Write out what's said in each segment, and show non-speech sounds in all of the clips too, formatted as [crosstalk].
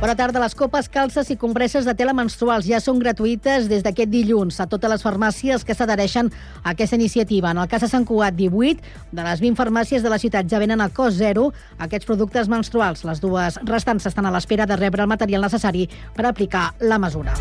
Bona tarda. Les copes, calces i compresses de tela menstruals ja són gratuïtes des d'aquest dilluns a totes les farmàcies que s'adhereixen a aquesta iniciativa. En el cas de Sant Cugat, 18 de les 20 farmàcies de la ciutat ja venen a cost zero aquests productes menstruals. Les dues restants estan a l'espera de rebre el material necessari per aplicar la mesura.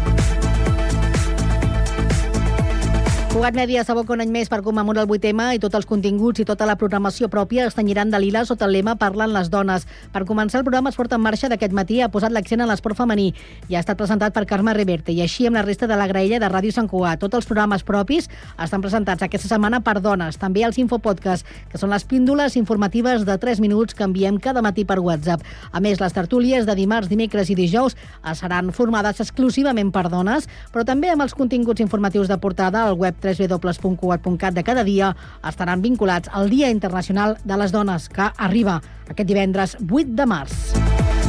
Cugat Mèdia s'aboca un any més per commemorar el 8M i tots els continguts i tota la programació pròpia es tenyiran de lila sota el lema Parlen les dones. Per començar, el programa es porta en marxa d'aquest matí ha posat l'accent en l'esport femení i ha estat presentat per Carme Reverte i així amb la resta de la graella de Ràdio Sant Cugat. Tots els programes propis estan presentats aquesta setmana per dones, també els infopodcasts, que són les píndoles informatives de 3 minuts que enviem cada matí per WhatsApp. A més, les tertúlies de dimarts, dimecres i dijous seran formades exclusivament per dones, però també amb els continguts informatius de portada al web www.cugat.cat de cada dia estaran vinculats al Dia Internacional de les Dones, que arriba aquest divendres 8 de març.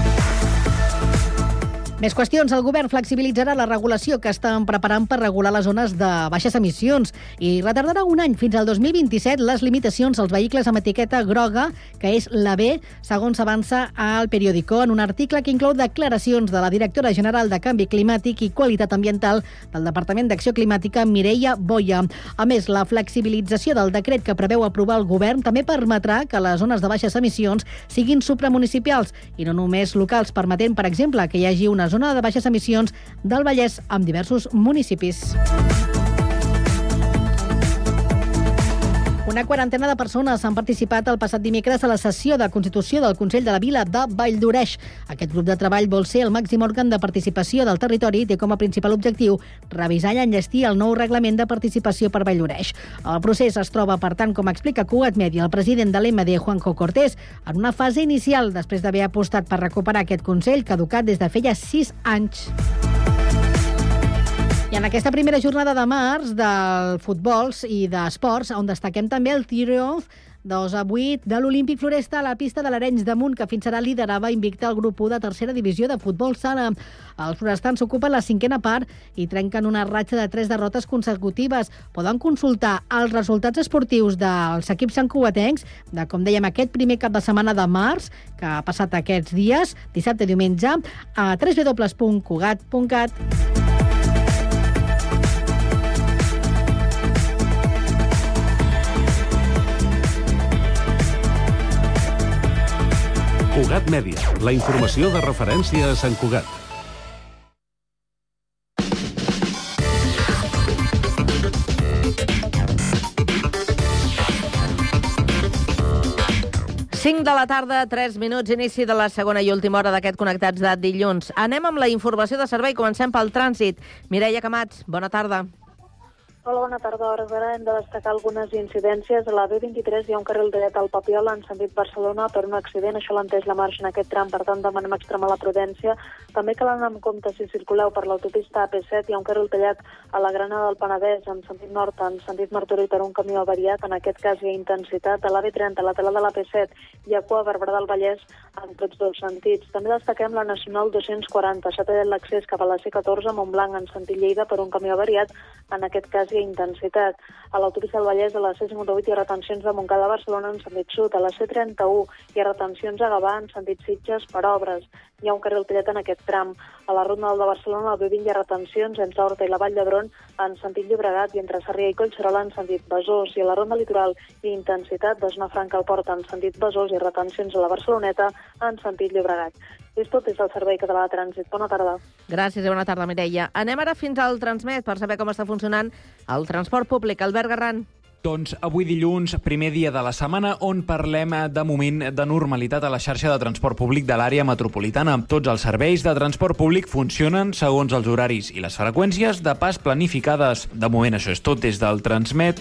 Més qüestions. El govern flexibilitzarà la regulació que estan preparant per regular les zones de baixes emissions i retardarà un any fins al 2027 les limitacions als vehicles amb etiqueta groga, que és la B, segons avança al periòdico en un article que inclou declaracions de la directora general de Canvi Climàtic i Qualitat Ambiental del Departament d'Acció Climàtica, Mireia Boia. A més, la flexibilització del decret que preveu aprovar el govern també permetrà que les zones de baixes emissions siguin supramunicipals i no només locals, permetent, per exemple, que hi hagi una zona de baixes emissions del Vallès amb diversos municipis. Una quarantena de persones han participat el passat dimecres a la sessió de Constitució del Consell de la Vila de Valldoreix. Aquest grup de treball vol ser el màxim òrgan de participació del territori i té com a principal objectiu revisar i enllestir el nou reglament de participació per Valldoreix. El procés es troba, per tant, com explica Cugat Media, el president de l'MD, Juanjo Cortés, en una fase inicial després d'haver apostat per recuperar aquest Consell caducat des de feia sis anys. I en aquesta primera jornada de març del futbols i d'esports, on destaquem també el triomf 2 a 8 de l'Olímpic Floresta a la pista de l'Arenys de Munt, que fins ara liderava invicta el grup 1 de tercera divisió de futbol sala. Els florestans ocupen la cinquena part i trenquen una ratxa de tres derrotes consecutives. Poden consultar els resultats esportius dels equips santcugatencs de, com dèiem, aquest primer cap de setmana de març, que ha passat aquests dies, dissabte i diumenge, a www.cugat.cat. Cugat Mèdia, la informació de referència a Sant Cugat. Cinc de la tarda, 3 minuts, inici de la segona i última hora d'aquest Connectats de dilluns. Anem amb la informació de servei. Comencem pel trànsit. Mireia Camats, bona tarda. Hola, bona tarda. A hores d'ara hem de destacar algunes incidències. A la B23 hi ha un carril dret al Papiol en sentit Barcelona per un accident. Això l'enteix la marxa en aquest tram, per tant demanem extremar la prudència. També cal anar amb compte si circuleu per l'autopista AP7. Hi ha un carril tallat a la Grana del Penedès en sentit nord, en sentit Martorell per un camió avariat. En aquest cas hi ha intensitat. A la B30, a la tela de l'AP7, hi ha cua a Barberà del Vallès en tots dos sentits. També destaquem la Nacional 240. S'ha tallat l'accés cap a la C14 a Montblanc en sentit Lleida per un camió avariat. En aquest cas hi ha intensitat. A l'autopista del Vallès, a la C58, hi ha retencions de Montcada a Barcelona en sentit sud. A la C31 hi ha retencions a Gavà en sentit Sitges per obres. Hi ha un carril tallat en aquest tram. A la Ronda de Barcelona, al B20, hi ha retencions entre Horta i la Vall d'Hebron en sentit Llobregat i entre Sarrià i Collserola en sentit Besòs. I a la Ronda Litoral ha intensitat de Zona Franca al Port en sentit Besòs i retencions a la Barceloneta en sentit Llobregat. És tot des del Servei Català de Trànsit. Bona tarda. Gràcies i bona tarda, Mireia. Anem ara fins al Transmet per saber com està funcionant el transport públic. Albert Garran. Doncs avui dilluns, primer dia de la setmana, on parlem de moment de normalitat a la xarxa de transport públic de l'àrea metropolitana. Tots els serveis de transport públic funcionen segons els horaris i les freqüències de pas planificades. De moment això és tot des del Transmet.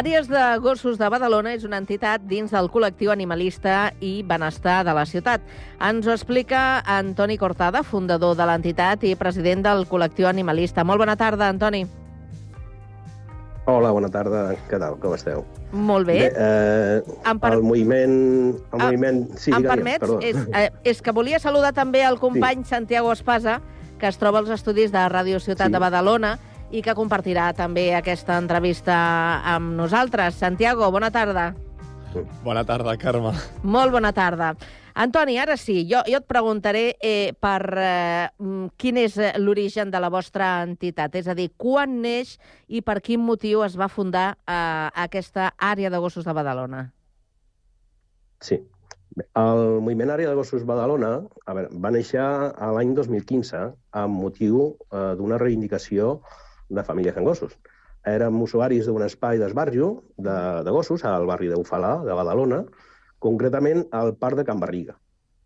Àrees de Gossos de Badalona és una entitat dins del col·lectiu animalista i benestar de la ciutat. Ens ho explica Antoni Cortada, fundador de l'entitat i president del col·lectiu animalista. Molt bona tarda, Antoni. Hola, bona tarda. Què tal? Com esteu? Molt bé. Bé, eh, Em per- el moviment... El Ah, moviment... Sí, em permets? perdó. És, eh, és que volia saludar també el company sí. Santiago Espasa, que es troba als estudis de Ràdio Ciutat Sí. de Badalona i que compartirà també aquesta entrevista amb nosaltres. Santiago, bona tarda. Bona tarda, Carme. Molt bona tarda. Antoni, ara sí, jo, jo et preguntaré eh, per eh, mm, quin és eh, l'origen de la vostra entitat, és a dir, quan neix i per quin motiu es va fundar eh, aquesta àrea de gossos de Badalona. Sí. El moviment Àrea de Gossos Badalona a veure, va néixer l'any 2015 amb motiu eh, d'una reivindicació de famílies amb gossos. Érem usuaris d'un espai d'esbarjo de, de gossos al barri d'Ufalà, de Badalona, concretament al parc de Can Barriga,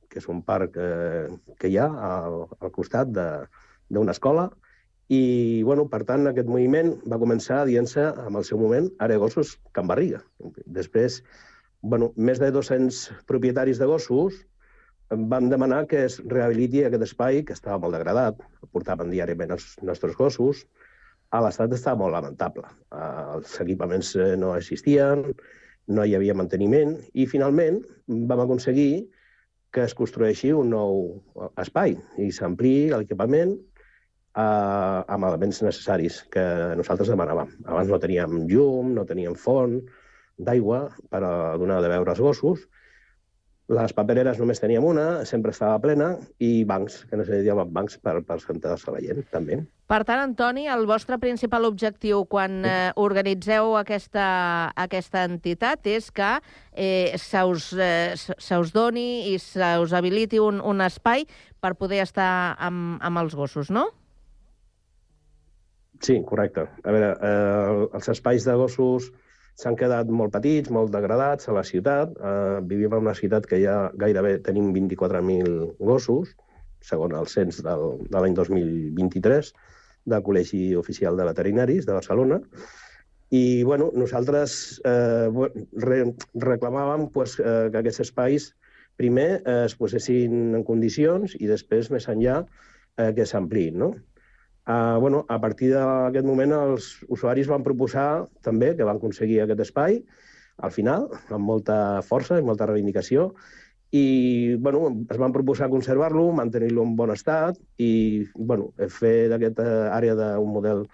que és un parc eh, que hi ha al, al costat d'una escola i, bueno, per tant, aquest moviment va començar dient-se, en el seu moment, Àrea Gossos Can Barriga. Després, bueno, més de 200 propietaris de gossos van demanar que es rehabiliti aquest espai que estava molt degradat, portaven diàriament els nostres gossos, a l'estat estava molt lamentable. Eh, Els equipaments eh, no existien, no hi havia manteniment, i finalment vam aconseguir que es construeixi un nou espai i s'ampliï l'equipament eh, amb elements necessaris que nosaltres demanàvem. Abans no teníem llum, no teníem font d'aigua per a donar de beure als gossos, les papereres només teníem una, sempre estava plena, i bancs, que necessitàvem bancs per, per sentar-se la gent, també. Per tant, Antoni, el vostre principal objectiu quan eh, organitzeu aquesta, aquesta entitat és que eh, se, us, eh, se us doni i se us habiliti un, un espai per poder estar amb, amb els gossos, no? Sí, correcte. A veure, eh, els espais de gossos s'han quedat molt petits, molt degradats a la ciutat. Eh, vivim en una ciutat que ja gairebé tenim 24.000 gossos, segons el cens del, de l'any 2023 del Col·legi Oficial de Veterinaris de Barcelona. I, bueno, nosaltres eh, re, reclamàvem pues, eh, que aquests espais primer eh, es posessin en condicions i després, més enllà, eh, que s'ampliïn, no? Uh, bueno, a partir d'aquest moment els usuaris van proposar també que van aconseguir aquest espai al final, amb molta força i molta reivindicació, i bueno, es van proposar conservar-lo, mantenir-lo en bon estat i bueno, fer d'aquesta àrea d'un model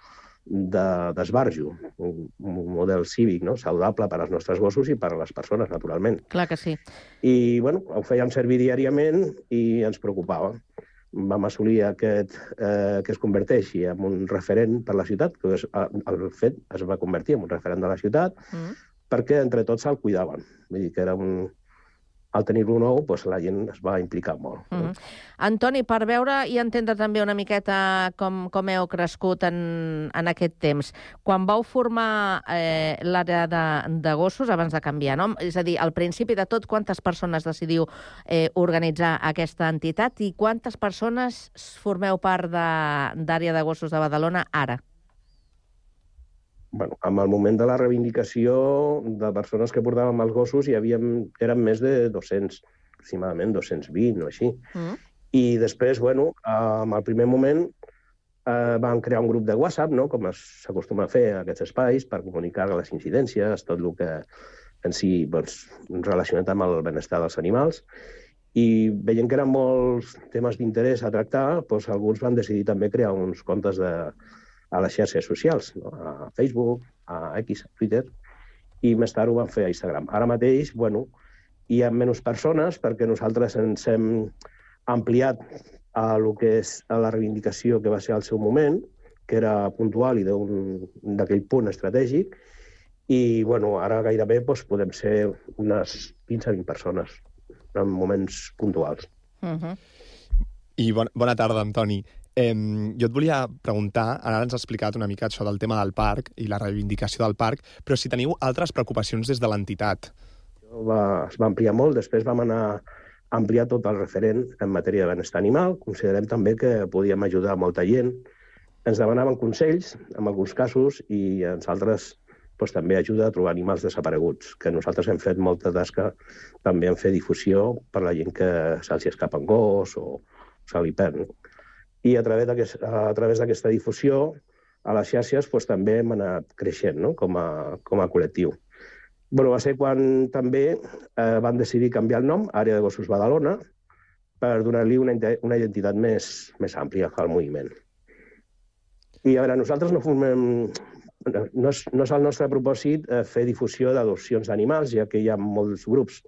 de- d'esbarjo, un, un model cívic no? saludable per als nostres gossos i per a les persones, naturalment. Clar que sí. I bueno, ho fèiem servir diàriament i ens preocupava. Vam assolir aquest, eh, que es converteixi en un referent per la ciutat, que és, eh, el fet es va convertir en un referent de la ciutat, Mm. perquè entre tots se'l cuidaven. Vull dir que era un... Al tenir-lo nou, doncs, la gent es va implicar molt. Mm -hmm. Antoni, per veure i entendre també una miqueta com, com heu crescut en, en aquest temps, quan vau formar eh, l'àrea de, de gossos abans de canviar nom, és a dir, al principi de tot, quantes persones decidiu eh, organitzar aquesta entitat i quantes persones formeu part d'àrea de, de gossos de Badalona ara? Bueno, amb el moment de la reivindicació de persones que portàvem els gossos hi havia, eren més de 200, aproximadament 220 o així. Mm. I després, bueno, en el primer moment eh, vam crear un grup de WhatsApp, no? com s'acostuma a fer a aquests espais, per comunicar les incidències, tot el que en si doncs, relacionat amb el benestar dels animals. I veient que eren molts temes d'interès a tractar, doncs, alguns van decidir també crear uns comptes de, a les xarxes socials, no? a Facebook, a X, a Twitter, i més tard ho van fer a Instagram. Ara mateix, bueno, hi ha menys persones perquè nosaltres ens hem ampliat a lo que és a la reivindicació que va ser al seu moment, que era puntual i d'un- d'aquell punt estratègic, i bueno, ara gairebé doncs, podem ser unes 15-20 persones en moments puntuals. Mm -hmm. I bon, bona tarda, Antoni. Eh, jo et volia preguntar, ara ens has explicat una mica això del tema del parc i la reivindicació del parc, però si teniu altres preocupacions des de l'entitat. Va, es va ampliar molt, després vam anar a ampliar tot el referent en matèria de benestar animal. Considerem també que podíem ajudar molta gent. Ens demanaven consells, en alguns casos, i en altres doncs, també ajuda a trobar animals desapareguts, que nosaltres hem fet molta tasca també en fer difusió per la gent que se'ls escapa un gos o se li perd. I a través d'aquesta difusió a les xarxes doncs, també hem anat creixent no? com, a, com a col·lectiu. Bueno, va ser quan també eh, van decidir canviar el nom, Àrea de Gossos Badalona, per donar-li una, una identitat més, més àmplia al moviment. I a veure, nosaltres no formem... No és, no és el nostre propòsit eh, fer difusió d'adopcions d'animals, ja que hi ha molts grups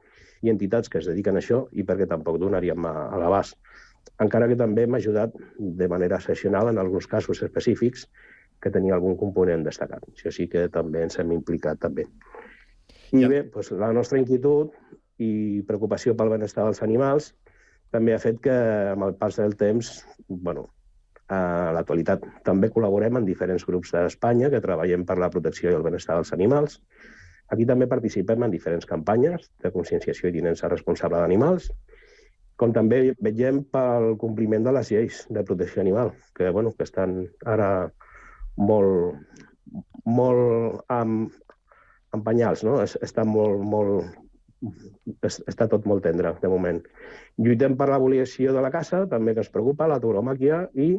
i entitats que es dediquen a això i perquè tampoc donaríem a, a l'abast. Encara que també hem ajudat de manera excepcional en alguns casos específics que tenia algun component destacat. Això sí que també ens hem implicat també. I Ja. bé, doncs, la nostra inquietud i preocupació pel benestar dels animals també ha fet que amb el pas del temps, bueno, a l'actualitat també col·laborem en diferents grups d'Espanya que treballem per la protecció i el benestar dels animals. Aquí també participem en diferents campanyes de conscienciació i tinença responsable d'animals, com també vetllem pel compliment de les lleis de protecció animal, que, bueno, que estan ara molt, molt amb, amb penyals, no? Es- Està molt, molt, es- està tot molt tendre, de moment. Lluitem per l'abolició de la caça, també que ens preocupa, la tauromàquia i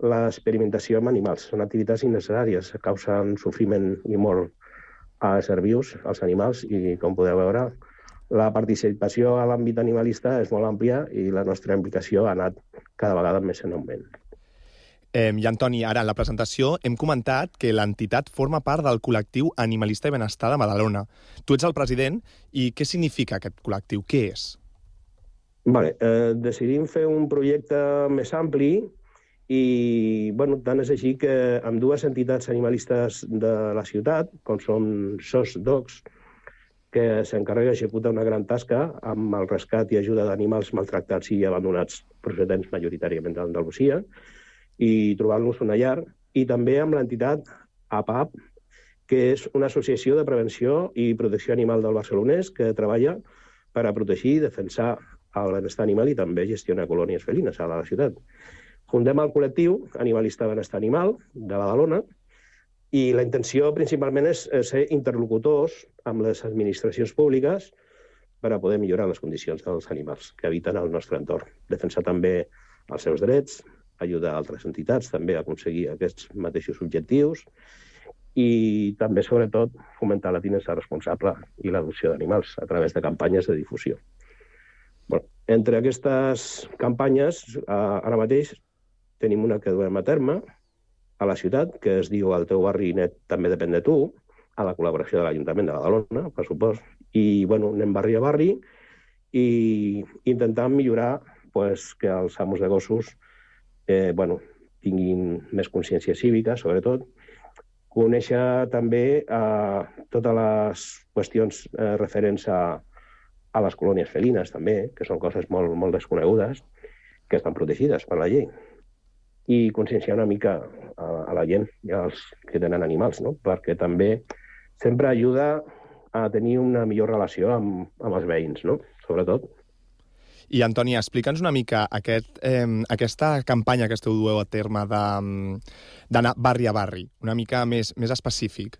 l'experimentació amb animals. Són activitats innecessàries, causen sofriment i mort a ser vius, als animals, i com podeu veure, la participació a l'àmbit animalista és molt àmplia i la nostra implicació ha anat cada vegada més en augment. Eh, I, Antoni, ara en la presentació hem comentat que l'entitat forma part del col·lectiu Animalista i Benestar de Badalona. Tu ets el president i què significa aquest col·lectiu? Què és? Vale, eh, decidim fer un projecte més ampli i, bueno, tant és així que amb dues entitats animalistes de la ciutat, com són SOS Dogs, que s'encarrega d'executar una gran tasca amb el rescat i ajuda d'animals maltractats i abandonats procedents majoritàriament d'Andalusia, i trobar-los una llar, i també amb l'entitat APAP, que és una associació de prevenció i protecció animal del barcelonès que treballa per a protegir i defensar el benestar animal i també gestiona colònies felines a la ciutat. Fundem el col·lectiu Animalista Benestar Animal de Badalona i la intenció principalment és ser interlocutors amb les administracions públiques per a poder millorar les condicions dels animals que habiten al nostre entorn. Defensar també els seus drets, ajudar altres entitats també a aconseguir aquests mateixos objectius i també, sobretot, fomentar la tinença responsable i l'adopció d'animals a través de campanyes de difusió. Bueno, entre aquestes campanyes, ara mateix tenim una que duem a terme a la ciutat, que es diu El teu barri net també depèn de tu, a la col·laboració de l'Ajuntament de Badalona, per supost. I, bueno, anem barri a barri i intentant millorar pues, que els amos de gossos eh, bueno, tinguin més consciència cívica, sobretot, conèixer també eh, totes les qüestions eh, referents a, a les colònies felines, també, que són coses molt, molt desconegudes, que estan protegides per la llei. I conscienciar una mica a, a la gent i als que tenen animals, no? perquè també sempre ajuda a tenir una millor relació amb, amb els veïns, no? sobretot. I, Antoni, explica'ns una mica aquest, eh, aquesta campanya que esteu dueu a terme d'anar barri a barri, una mica més, més específic.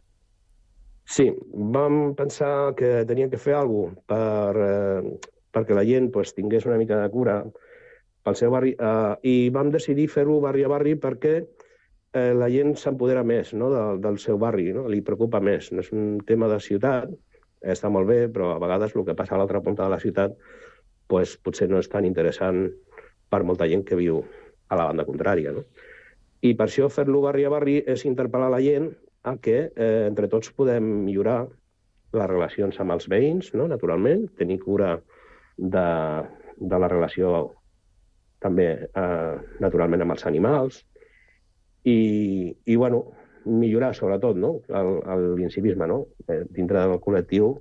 Sí, vam pensar que teníem que fer alguna cosa per, eh, perquè la gent pues, tingués una mica de cura pel seu barri eh, i vam decidir fer-ho barri a barri perquè eh, la gent s'empodera més no, del, del seu barri, no? li preocupa més. No és un tema de ciutat, està molt bé, però a vegades el que passa a l'altra punta de la ciutat pues, potser no és tan interessant per molta gent que viu a la banda contrària. No? I per això fer-lo barri a barri és interpel·lar la gent a que eh, entre tots podem millorar les relacions amb els veïns, no? naturalment, tenir cura de, de la relació també eh, naturalment amb els animals i, i bueno, millorar sobretot no? l'incivisme. No? Eh, dintre del col·lectiu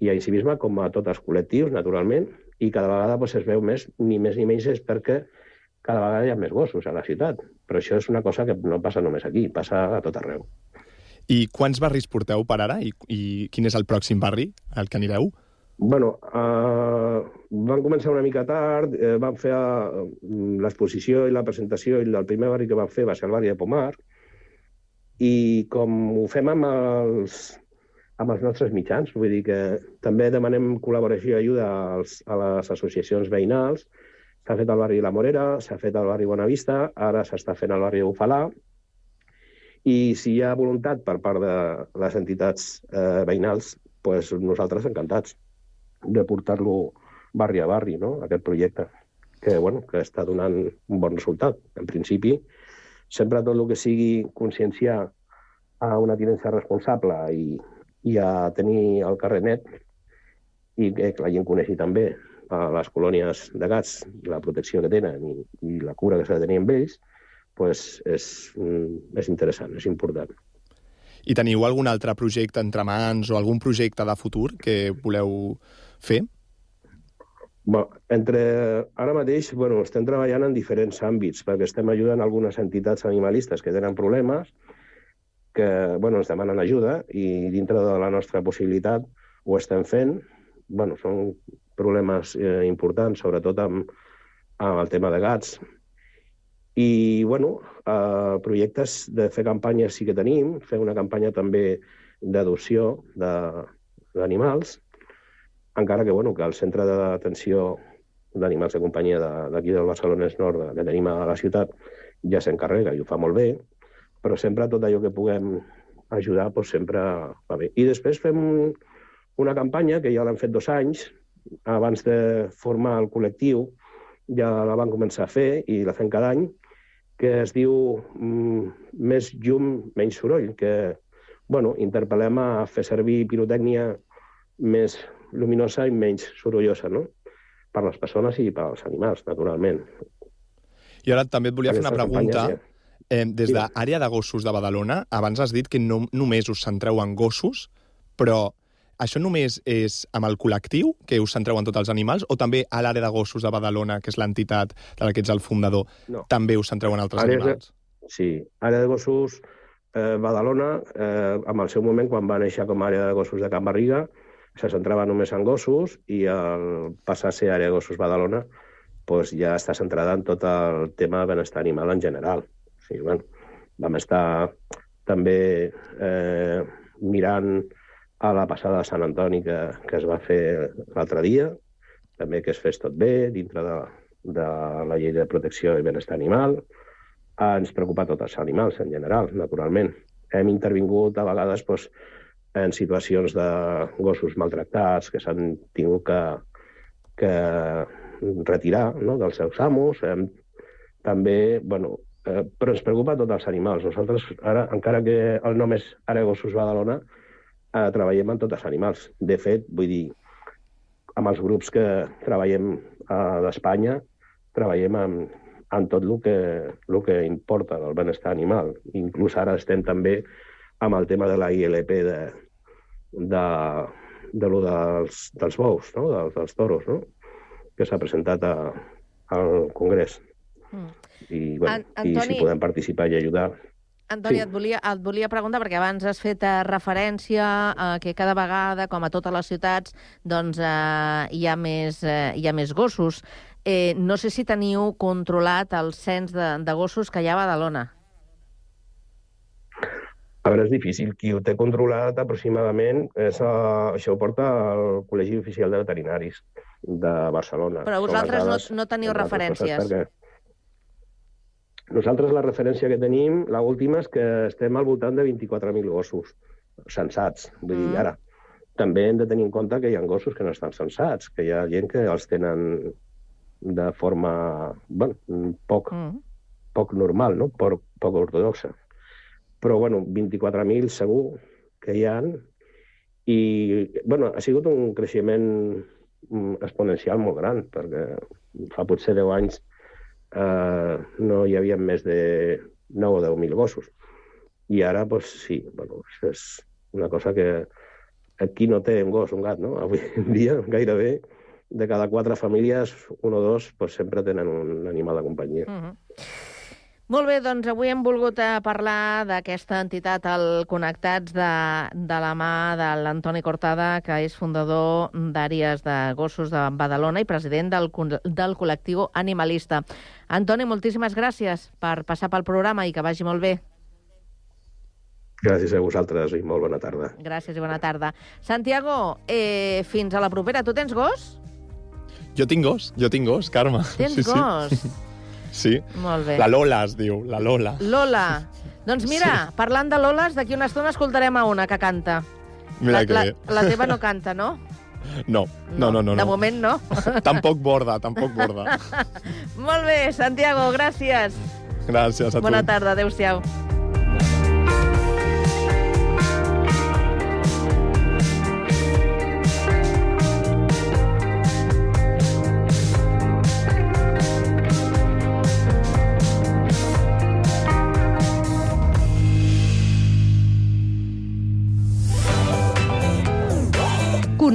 hi ha incivisme com a tots els col·lectius, naturalment, i cada vegada pues, es veu més, ni més ni menys és perquè cada vegada hi ha més gossos a la ciutat. Però això és una cosa que no passa només aquí, passa a tot arreu. I quants barris porteu per ara? I, i quin és el pròxim barri al que anireu? Bueno, uh, van començar una mica tard, eh, van fer uh, l'exposició i la presentació, i el primer barri que van fer va ser el barri de Pomar, i com ho fem amb els, amb els nostres mitjans, vull dir que també demanem col·laboració i ajuda als, a les associacions veïnals, s'ha fet al barri La Morera, s'ha fet al barri Bonavista, ara s'està fent al barri Bufalà, i si hi ha voluntat per part de les entitats eh, veïnals, pues nosaltres encantats de portar-lo barri a barri, no?, aquest projecte, que, bueno, que està donant un bon resultat. En principi, sempre tot el que sigui conscienciar a una tinença responsable i, i a tenir el carrer net i que la gent coneixi també a les colònies de gats, la protecció que tenen i, i la cura que s'ha de tenir amb ells, pues és, és interessant, és important. I teniu algun altre projecte entre mans o algun projecte de futur que voleu fer? Bueno, entre, ara mateix bueno, estem treballant en diferents àmbits, perquè estem ajudant algunes entitats animalistes que tenen problemes, que bueno, ens demanen ajuda i dintre de la nostra possibilitat ho estem fent. Bueno, són problemes eh, importants, sobretot amb, amb el tema de gats. I, bueno, eh, projectes de fer campanyes sí que tenim, fer una campanya també d'adopció d'animals, encara que, bueno, que el centre d'atenció d'animals de companyia d'aquí de, del Barcelona Nord, que tenim a la ciutat, ja s'encarrega i ho fa molt bé, però sempre tot allò que puguem ajudar, doncs sempre va bé. I després fem una campanya que ja l'han fet dos anys, abans de formar el col·lectiu, ja la van començar a fer i la fem cada any, que es diu mm, Més llum, menys soroll, que bueno, interpel·lem a fer servir pirotècnia més luminosa i menys sorollosa, no? Per les persones i per als animals, naturalment. I ara també et volia fer una pregunta. Eh, des de l'àrea de gossos de Badalona, abans has dit que no només us centreu en gossos, però això només és amb el col·lectiu, que us centreu en tots els animals, o també a l'àrea de gossos de Badalona, que és l'entitat de la que ets el fundador, no. també us centreu en altres Àrees animals? De... Sí, àrea de gossos eh, Badalona, eh, en el seu moment, quan va néixer com a àrea de gossos de Can Barriga, se centrava només en gossos i al passar a ser àrea de gossos Badalona doncs ja està centrada en tot el tema de benestar animal en general. O sigui, bueno, vam estar també eh, mirant a la passada de Sant Antoni que, que es va fer l'altre dia, també que es fes tot bé dintre de, de la llei de protecció i benestar animal. Ens preocupa tots els animals en general, naturalment. Hem intervingut a vegades doncs, en situacions de gossos maltractats que s'han tingut que, que retirar no, dels seus amos. Hem, també, bueno, eh, però ens preocupa tots els animals. Nosaltres, ara, encara que el nom és Ara Gossos Badalona, eh, treballem amb tots els animals. De fet, vull dir, amb els grups que treballem eh, d'Espanya, treballem amb, amb tot el que, el que importa del benestar animal. Inclús ara estem també amb el tema de la ILP de, de, de lo dels, dels bous, no? dels, dels toros, no? que s'ha presentat a, al Congrés. Mm. I, bueno, An Antoni... i si podem participar i ajudar... Antoni, sí. et, volia, et volia preguntar, perquè abans has fet eh, referència a que cada vegada, com a totes les ciutats, doncs, eh, hi, ha més, eh, hi ha més gossos. Eh, no sé si teniu controlat el cens de, de gossos que hi ha a Badalona. A veure, és difícil. Qui ho té controlat aproximadament, és, uh, això ho porta al Col·legi Oficial de Veterinaris de Barcelona. Però vosaltres dades, no, no teniu referències. Perquè... Nosaltres la referència que tenim, la última, és que estem al voltant de 24.000 gossos censats. Vull mm. dir, ara, també hem de tenir en compte que hi ha gossos que no estan censats, que hi ha gent que els tenen de forma bueno, poc, mm. poc normal, no? poc, poc ortodoxa però bueno, 24.000 segur que hi han, i bueno, ha sigut un creixement mm, exponencial molt gran, perquè fa potser 10 anys eh, no hi havia més de 9 o 10.000 gossos. I ara, doncs, sí, bueno, és una cosa que aquí no té un gos, un gat, no? Avui en dia, gairebé, de cada quatre famílies, un o dos pues, sempre tenen un animal de companyia. Uh -huh. Molt bé, doncs avui hem volgut eh, parlar d'aquesta entitat, el Connectats, de, de la mà de l'Antoni Cortada, que és fundador d'Àrees de Gossos de Badalona i president del, del col·lectiu animalista. Antoni, moltíssimes gràcies per passar pel programa i que vagi molt bé. Gràcies a vosaltres i molt bona tarda. Gràcies i bona tarda. Santiago, eh, fins a la propera. Tu tens gos? Jo tinc gos, jo tinc gos, Carme. Tens sí, gos? Sí. [laughs] sí. Molt bé. La Lola es diu, la Lola. Lola. Doncs mira, sí. parlant de Loles, d'aquí una estona escoltarem a una que canta. Mira la, que la, bé. la teva no canta, no? No, no, no, no. De no. moment no. [laughs] tampoc borda, tampoc borda. [laughs] Molt bé, Santiago, gràcies. Gràcies a tu. Bona tarda, adeu-siau.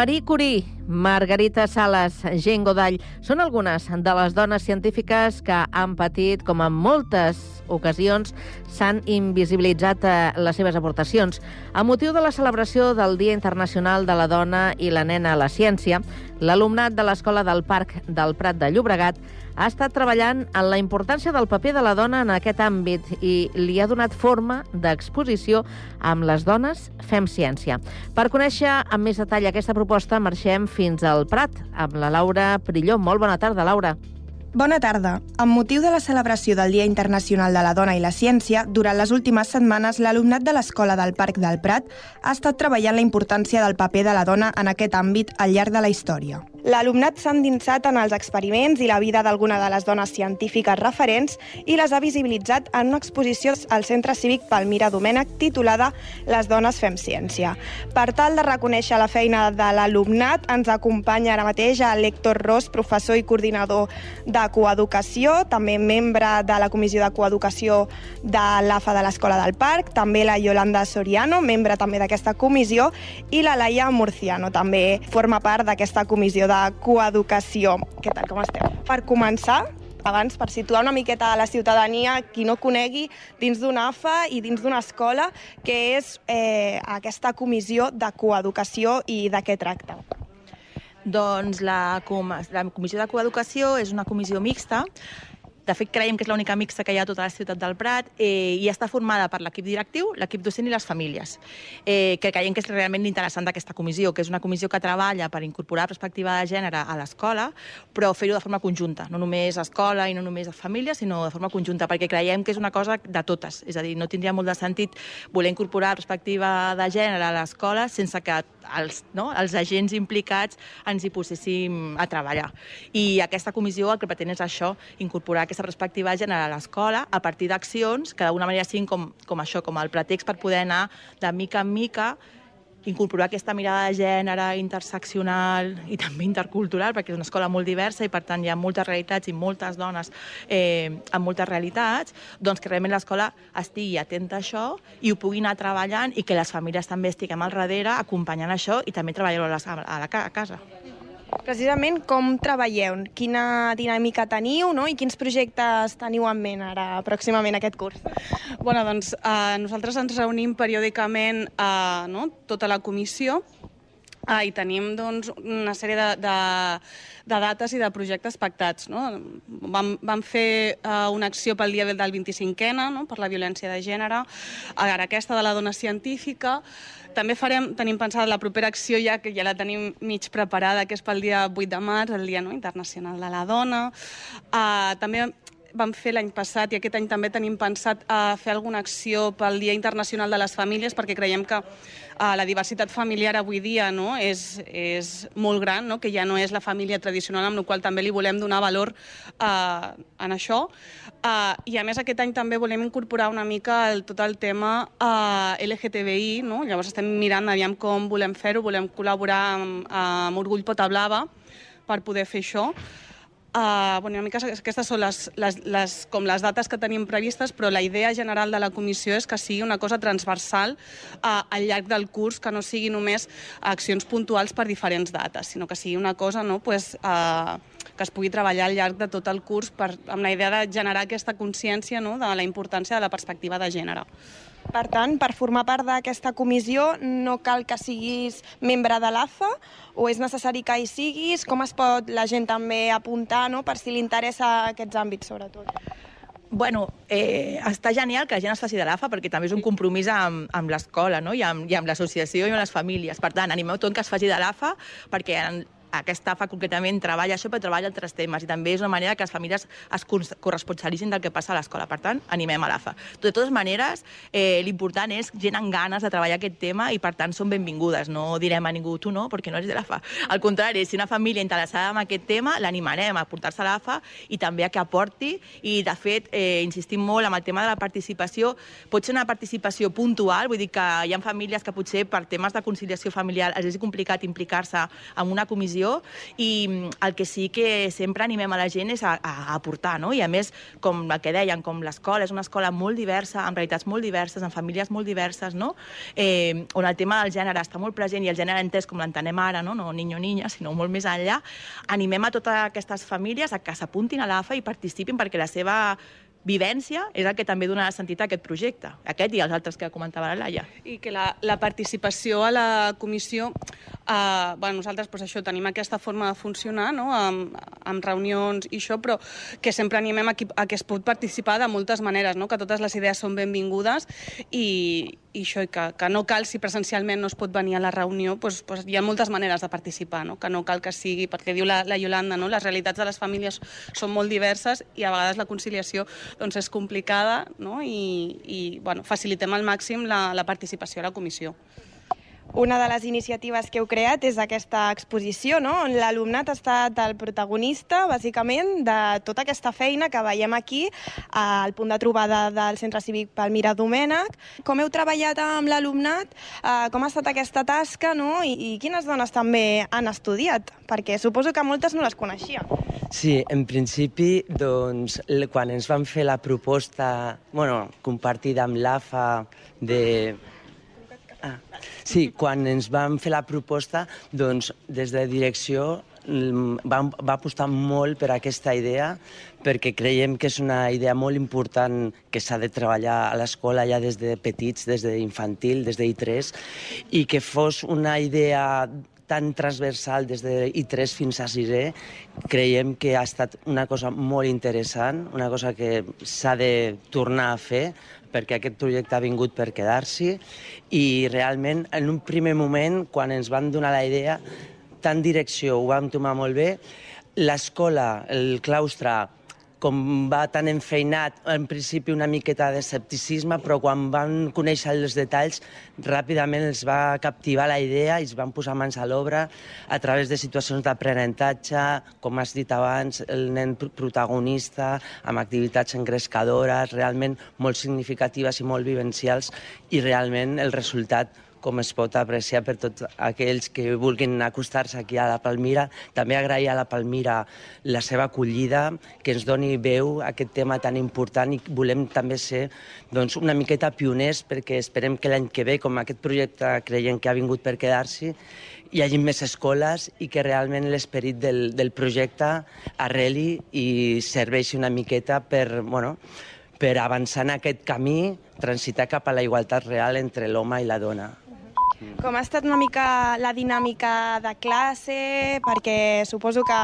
Marie Curie, Margarita Sales, Jane Godall, són algunes de les dones científiques que han patit, com en moltes ocasions, s'han invisibilitzat eh, les seves aportacions. A motiu de la celebració del Dia Internacional de la Dona i la Nena a la Ciència, l'alumnat de l'Escola del Parc del Prat de Llobregat ha estat treballant en la importància del paper de la dona en aquest àmbit i li ha donat forma d'exposició amb les dones fem ciència. Per conèixer amb més detall aquesta proposta, marxem fins al Prat amb la Laura Prilló. Molt bona tarda, Laura. Bona tarda. Amb motiu de la celebració del Dia Internacional de la Dona i la Ciència, durant les últimes setmanes l'alumnat de l'Escola del Parc del Prat ha estat treballant la importància del paper de la dona en aquest àmbit al llarg de la història. L'alumnat s'ha endinsat en els experiments i la vida d'alguna de les dones científiques referents i les ha visibilitzat en una exposició al Centre Cívic Palmira Domènech titulada Les dones fem ciència. Per tal de reconèixer la feina de l'alumnat, ens acompanya ara mateix l'Héctor Ros, professor i coordinador de coeducació, també membre de la Comissió de Coeducació de l'AFA de l'Escola del Parc, també la Yolanda Soriano, membre també d'aquesta comissió, i la Laia Murciano, també forma part d'aquesta comissió de coeducació. Què tal, com esteu? Per començar, abans, per situar una miqueta a la ciutadania, qui no conegui, dins d'una AFA i dins d'una escola, que és eh, aquesta comissió de coeducació i de què tracta. Doncs la, com la Comissió de Coeducació és una comissió mixta de fet, creiem que és l'única mixta que hi ha a tota la ciutat del Prat eh, i està formada per l'equip directiu, l'equip docent i les famílies, eh, que creiem que és realment interessant d'aquesta comissió, que és una comissió que treballa per incorporar perspectiva de gènere a l'escola, però fer-ho de forma conjunta, no només escola i no només a família, sinó de forma conjunta, perquè creiem que és una cosa de totes. És a dir, no tindria molt de sentit voler incorporar perspectiva de gènere a l'escola sense que els, no, els agents implicats ens hi poséssim a treballar. I aquesta comissió el que pretén és això, incorporar aquesta perspectiva gènere a l'escola a partir d'accions que d'alguna manera siguin com, com això, com el pretext per poder anar de mica en mica incorporar aquesta mirada de gènere interseccional i també intercultural, perquè és una escola molt diversa i, per tant, hi ha moltes realitats i moltes dones eh, amb moltes realitats, doncs que realment l'escola estigui atenta a això i ho pugui anar treballant i que les famílies també estiguem al darrere acompanyant això i també treballar-ho a, la, a, la, a casa. Precisament com treballeu, quina dinàmica teniu no? i quins projectes teniu en ment ara pròximament aquest curs? Bueno, doncs eh, nosaltres ens reunim periòdicament eh, no? tota la comissió Ah, I tenim doncs, una sèrie de, de, de dates i de projectes pactats. No? Vam, vam fer uh, una acció pel dia del 25è, no? per la violència de gènere, ara aquesta de la dona científica, també farem, tenim pensada la propera acció ja, que ja la tenim mig preparada, que és pel dia 8 de març, el Dia no, Internacional de la Dona. Uh, també vam fer l'any passat i aquest any també tenim pensat a fer alguna acció pel Dia Internacional de les Famílies perquè creiem que uh, la diversitat familiar avui dia no, és, és molt gran, no, que ja no és la família tradicional, amb la qual també li volem donar valor uh, en això. Uh, I a més aquest any també volem incorporar una mica el, tot el tema uh, LGTBI, no? llavors estem mirant aviam com volem fer-ho, volem col·laborar amb, amb Orgull Pota Blava per poder fer això. Uh, bueno, una mica aquestes són les, les, les, com les dates que tenim previstes, però la idea general de la comissió és que sigui una cosa transversal uh, al llarg del curs, que no sigui només accions puntuals per diferents dates, sinó que sigui una cosa no, pues, uh, que es pugui treballar al llarg de tot el curs per, amb la idea de generar aquesta consciència no, de la importància de la perspectiva de gènere. Per tant, per formar part d'aquesta comissió no cal que siguis membre de l'AFA o és necessari que hi siguis? Com es pot la gent també apuntar no? per si li interessa aquests àmbits, sobretot? Bueno, eh, està genial que la gent es faci de l'AFA perquè també és un compromís amb, amb l'escola no? i amb, i amb l'associació i amb les famílies. Per tant, animeu tot que es faci de l'AFA perquè en, aquesta AFA concretament treballa això, però treballa altres temes i també és una manera que les famílies es corresponsabilitzin del que passa a l'escola. Per tant, animem a l'AFA. De totes maneres, eh, l'important és gent amb ganes de treballar aquest tema i, per tant, són benvingudes. No direm a ningú tu no, perquè no ets de l'AFA. Al contrari, si una família interessada en aquest tema, l'animarem a portar-se a l'AFA i també a que aporti. I, de fet, eh, insistim molt amb el tema de la participació. Pot ser una participació puntual, vull dir que hi ha famílies que potser per temes de conciliació familiar els és complicat implicar-se en una comissió televisió i mm, el que sí que sempre animem a la gent és a, a aportar, no? I a més, com el que deien, com l'escola és una escola molt diversa, amb realitats molt diverses, amb famílies molt diverses, no? Eh, on el tema del gènere està molt present i el gènere entès com l'entenem ara, no? no niño niña, [laughs] sinó molt més enllà, animem a totes aquestes famílies a que s'apuntin a l'AFA i participin perquè la seva vivència és el que també dona sentit a aquest projecte, aquest i els altres que comentava la Laia. I que la, la participació a la comissió, eh, bueno, nosaltres pues, això tenim aquesta forma de funcionar, no? amb, amb reunions i això, però que sempre animem a, qui, a que es pot participar de moltes maneres, no? que totes les idees són benvingudes i, i això, que, que no cal, si presencialment no es pot venir a la reunió, pues, pues hi ha moltes maneres de participar, no? que no cal que sigui, perquè diu la, la Yolanda, no? les realitats de les famílies són molt diverses i a vegades la conciliació doncs és complicada no? i, i bueno, facilitem al màxim la, la participació a la comissió. Una de les iniciatives que heu creat és aquesta exposició, no? on l'alumnat ha estat el protagonista, bàsicament, de tota aquesta feina que veiem aquí al punt de trobada del Centre Cívic Palmira Domènec. Com heu treballat amb l'alumnat? Eh, com ha estat aquesta tasca? No? I, I quines dones també han estudiat? Perquè suposo que moltes no les coneixia. Sí, en principi, doncs, quan ens van fer la proposta bueno, compartida amb l'AFA de Ah, sí, quan ens vam fer la proposta, doncs des de direcció mm, va, va apostar molt per aquesta idea perquè creiem que és una idea molt important que s'ha de treballar a l'escola ja des de petits, des d'infantil, des de I3, i que fos una idea tan transversal des de I3 fins a 6è, creiem que ha estat una cosa molt interessant, una cosa que s'ha de tornar a fer perquè aquest projecte ha vingut per quedar-s'hi. I realment en un primer moment, quan ens van donar la idea, tant direcció ho vam tomar molt bé, l'escola, el claustre, com va tan enfeinat, en principi una miqueta d'escepticisme, però quan van conèixer els detalls, ràpidament els va captivar la idea i es van posar mans a l'obra a través de situacions d'aprenentatge, com has dit abans, el nen protagonista, amb activitats engrescadores, realment molt significatives i molt vivencials, i realment el resultat com es pot apreciar per tots aquells que vulguin acostar-se aquí a la Palmira. També agrair a la Palmira la seva acollida, que ens doni veu a aquest tema tan important i volem també ser doncs, una miqueta pioners perquè esperem que l'any que ve, com aquest projecte creiem que ha vingut per quedar-s'hi, hi hagi més escoles i que realment l'esperit del, del projecte arreli i serveixi una miqueta per, bueno, per avançar en aquest camí, transitar cap a la igualtat real entre l'home i la dona. Com ha estat una mica la dinàmica de classe? Perquè suposo que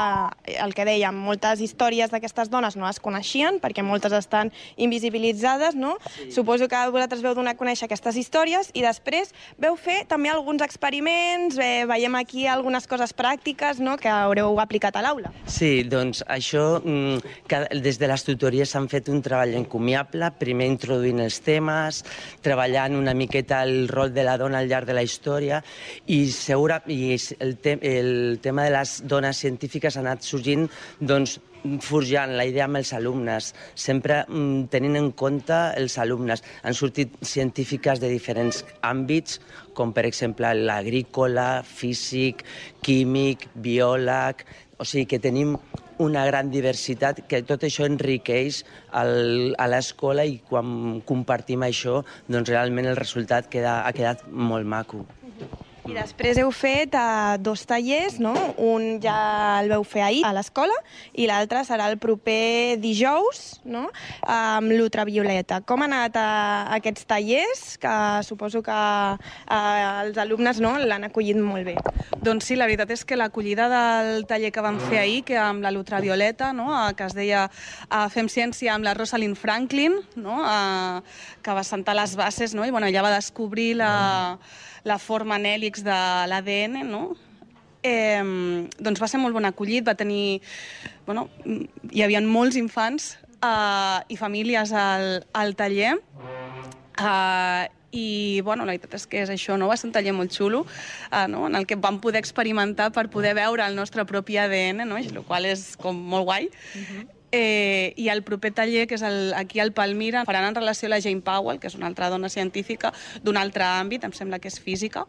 el que dèiem, moltes històries d'aquestes dones no es coneixien, perquè moltes estan invisibilitzades, no? Sí. Suposo que vosaltres veu donar a conèixer aquestes històries i després veu fer també alguns experiments, eh, veiem aquí algunes coses pràctiques no? que haureu aplicat a l'aula. Sí, doncs això, mm, que des de les tutories s'han fet un treball encomiable, primer introduint els temes, treballant una miqueta el rol de la dona al llarg de la història, i, segura, i el, te, el tema de les dones científiques ha anat sorgint doncs, forjant la idea amb els alumnes, sempre mm, tenint en compte els alumnes. Han sortit científiques de diferents àmbits, com per exemple l'agrícola, físic, químic, biòleg... O sigui que tenim una gran diversitat, que tot això enriqueix el, a l'escola i quan compartim això, doncs realment el resultat queda, ha quedat molt maco. I després heu fet uh, dos tallers, no? Un ja el veu fer ahir a l'escola i l'altre serà el proper dijous, no? Amb l'ultravioleta. Com han anat uh, aquests tallers? Que suposo que uh, els alumnes no l'han acollit molt bé. Doncs sí, la veritat és que l'acollida del taller que vam fer ahir, que amb la l'ultravioleta, no? que es deia uh, Fem ciència amb la Rosalind Franklin, no? uh, que va sentar les bases, no? i bueno, ella va descobrir la... Mm la forma en hèlix de l'ADN, no? Eh, doncs va ser molt bon acollit, va tenir... Bueno, hi havia molts infants eh, i famílies al, al taller eh, i bueno, la veritat és que és això, no? va ser un taller molt xulo eh, no? en el que vam poder experimentar per poder veure el nostre propi ADN, no? el qual és com molt guai. Uh -huh. Eh, I el proper taller, que és el, aquí al Palmira, faran en relació a la Jane Powell, que és una altra dona científica d'un altre àmbit, em sembla que és física,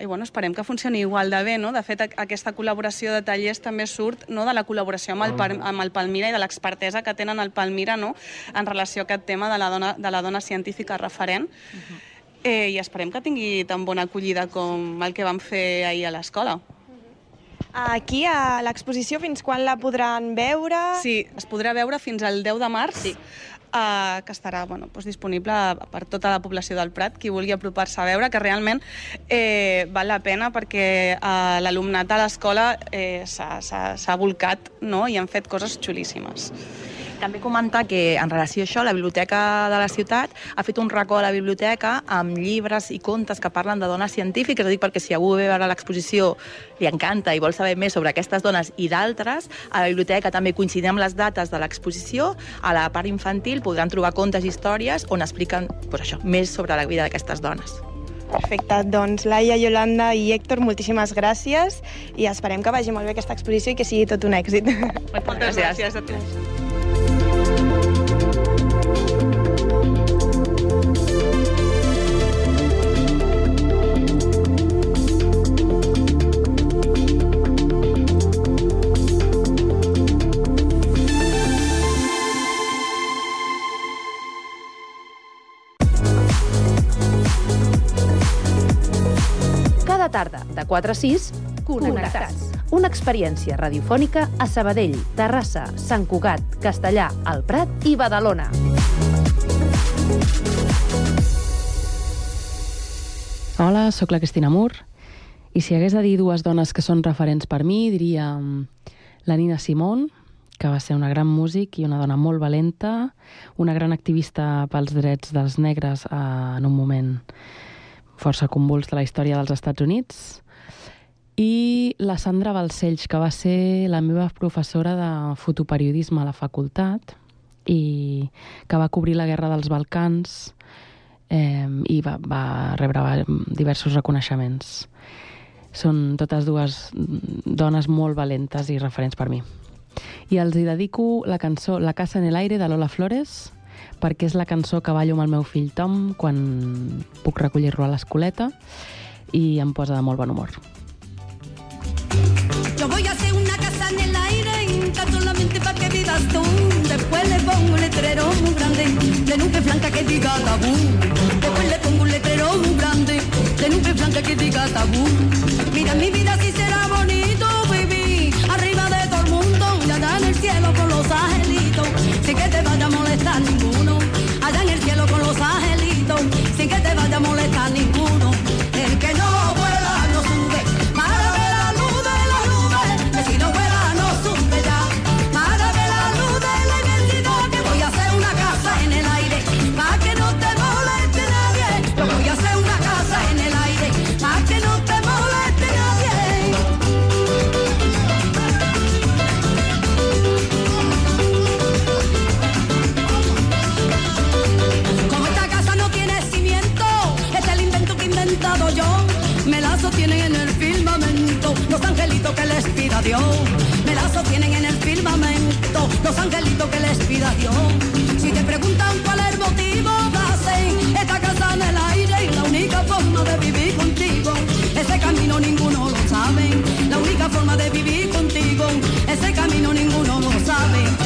i bueno, esperem que funcioni igual de bé, no? De fet, aquesta col·laboració de tallers també surt no, de la col·laboració amb el, amb el Palmira i de l'expertesa que tenen al Palmira no? en relació a aquest tema de la dona, de la dona científica referent. Uh -huh. eh, I esperem que tingui tan bona acollida com el que vam fer ahir a l'escola. Aquí, a l'exposició, fins quan la podran veure? Sí, es podrà veure fins al 10 de març. Sí. Uh, que estarà bueno, doncs disponible per tota la població del Prat, qui vulgui apropar-se a veure, que realment eh, val la pena perquè uh, l'alumnat de l'escola eh, s'ha volcat no? i han fet coses xulíssimes. També comentar que, en relació a això, la Biblioteca de la ciutat ha fet un racó a la biblioteca amb llibres i contes que parlen de dones científiques, és a dir, perquè si algú ve a veure l'exposició li encanta i vol saber més sobre aquestes dones i d'altres, a la biblioteca també coincidim amb les dates de l'exposició, a la part infantil podran trobar contes i històries on expliquen pues això, més sobre la vida d'aquestes dones. Perfecte, doncs Laia, Yolanda i Héctor, moltíssimes gràcies i esperem que vagi molt bé aquesta exposició i que sigui tot un èxit. Moltes gràcies, gràcies a tu. Tarda, de 4 a 6, Connectats. Una experiència radiofònica a Sabadell, Terrassa, Sant Cugat, Castellà, El Prat i Badalona. Hola, sóc la Cristina Mur i si hagués de dir dues dones que són referents per mi, diria mm, la Nina Simón, que va ser una gran músic i una dona molt valenta, una gran activista pels drets dels negres eh, en un moment força convuls de la història dels Estats Units, i la Sandra Balcells, que va ser la meva professora de fotoperiodisme a la facultat i que va cobrir la Guerra dels Balcans eh, i va, va rebre diversos reconeixements. Són totes dues dones molt valentes i referents per mi. I els hi dedico la cançó La casa en el aire de Lola Flores, perquè és la cançó que ballo amb el meu fill Tom quan puc recollir-lo a l'escoleta i em posa de molt bon humor. Yo voy a hacer una casa en el aire, solamente para que vivas tú. Después le pongo un letrero muy grande, de nube blanca que diga tabú. Después le pongo un letrero muy grande, de nube blanca que diga tabú. Mira mi vida si será bonito vivir arriba de todo el mundo, y allá en el cielo con los angelitos, allá en Me la sostienen en el firmamento los angelitos que les pida Dios. Si te preguntan cuál es el motivo, hacen esta casa en el aire y la única forma de vivir contigo. Ese camino ninguno lo sabe. La única forma de vivir contigo. Ese camino ninguno lo sabe.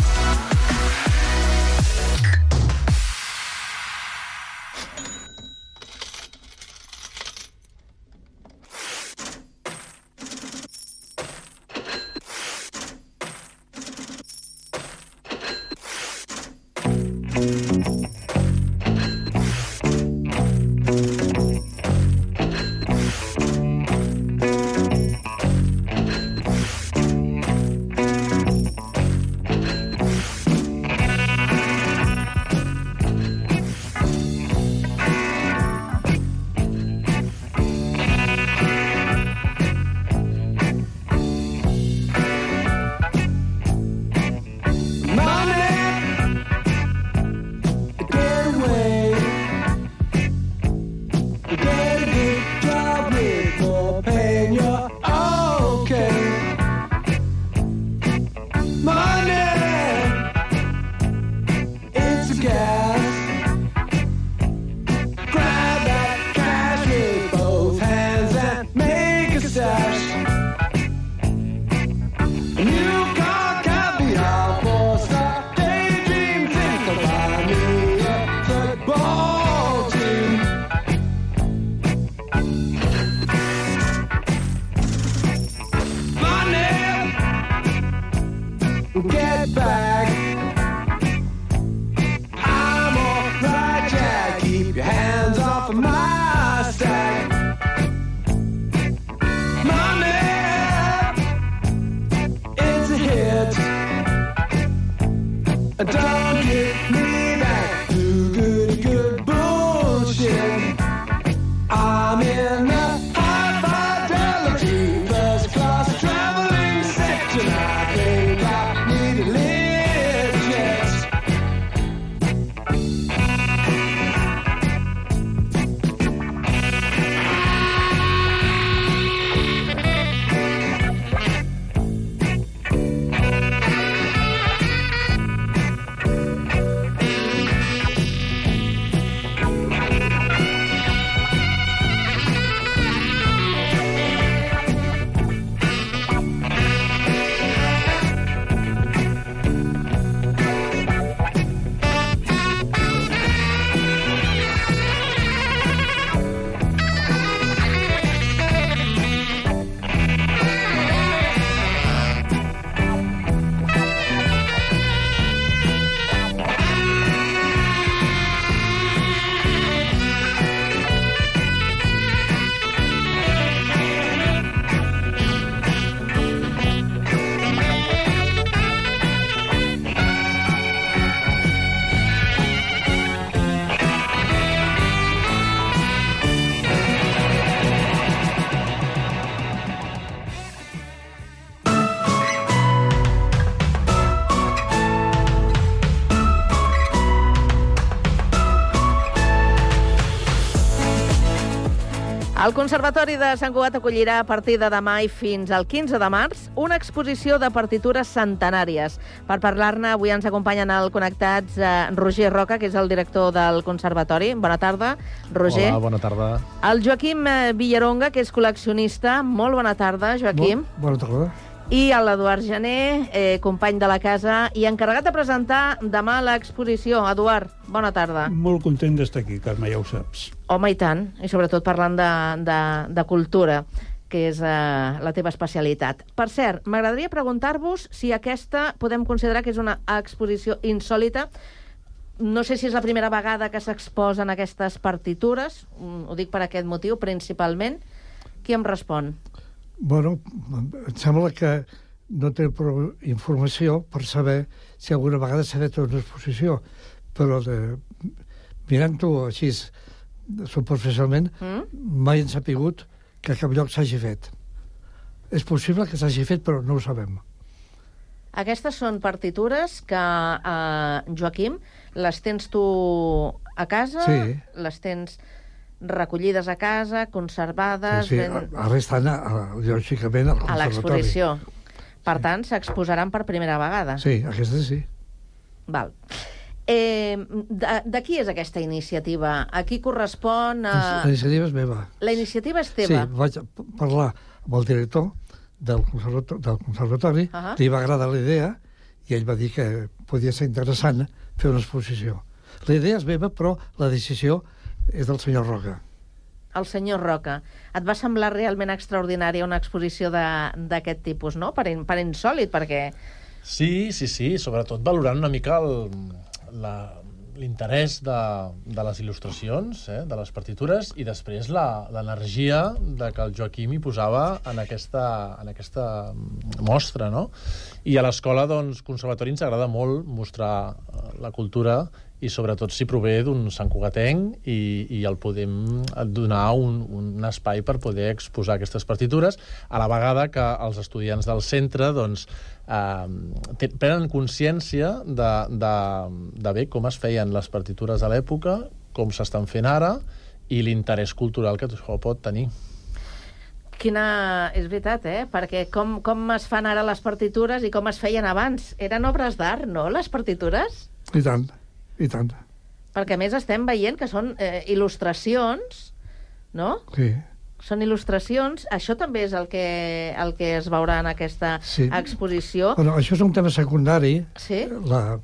El Conservatori de Sant Cugat acollirà a partir de demà i fins al 15 de març una exposició de partitures centenàries. Per parlar-ne, avui ens acompanyen al Connectats eh, Roger Roca, que és el director del Conservatori. Bona tarda, Roger. Hola, bona tarda. El Joaquim eh, Villaronga, que és col·leccionista. Molt bona tarda, Joaquim. Bona tarda. I l'Eduard Gené, eh, company de la casa i encarregat de presentar demà l'exposició. Eduard, bona tarda. Molt content d'estar aquí, Carme, ja ho saps. Home, i tant, i sobretot parlant de, de, de cultura que és eh, la teva especialitat. Per cert, m'agradaria preguntar-vos si aquesta podem considerar que és una exposició insòlita. No sé si és la primera vegada que s'exposen aquestes partitures, ho dic per aquest motiu, principalment. Qui em respon? Bueno, em sembla que no té prou informació per saber si alguna vegada s'ha fet una exposició, però de, mirant-ho així superficialment, Mm? mai hem sapigut que a cap lloc s'hagi fet. És possible que s'hagi fet, però no ho sabem. Aquestes són partitures que, eh, Joaquim, les tens tu a casa, Sí. les tens recollides a casa, conservades... Sí, sí, ben- ara estan, a, a, lògicament, al a conservatori. l'exposició. Per tant, s'exposaran per primera vegada. Sí, aquestes sí. Val. Eh, de, de qui és aquesta iniciativa? A qui correspon? La A... iniciativa és meva. La iniciativa és teva? Sí, vaig parlar amb el director del conservatori, del conservatori Ahà. li va agradar la idea i ell va dir que podia ser interessant fer una exposició. La idea és meva, però la decisió és del senyor Roca. El senyor Roca. Et va semblar realment extraordinària una exposició de- d'aquest tipus, no? Per, in, per insòlid, perquè... Sí, sí, sí, sobretot valorant una mica el- la- l'interès de, de les il·lustracions, eh, de les partitures, i després la- l'energia de que el Joaquim hi posava en aquesta, en aquesta mostra, no? I a l'escola, doncs, conservatori ens agrada molt mostrar eh, la cultura i sobretot si prové d'un Sant Cugatenc i, i el podem donar un, un espai per poder exposar aquestes partitures, a la vegada que els estudiants del centre doncs, eh, prenen consciència de, de, de bé com es feien les partitures a l'època, com s'estan fent ara i l'interès cultural que això pot tenir. Quina... És veritat, eh? Perquè com, com es fan ara les partitures i com es feien abans? Eren obres d'art, no, les partitures? I tant, i tant. Perquè, a més, estem veient que són eh, il·lustracions, no? Sí. Són il·lustracions. Això també és el que, el que es veurà en aquesta Sí. exposició. Bueno, això és un tema secundari. Sí? La,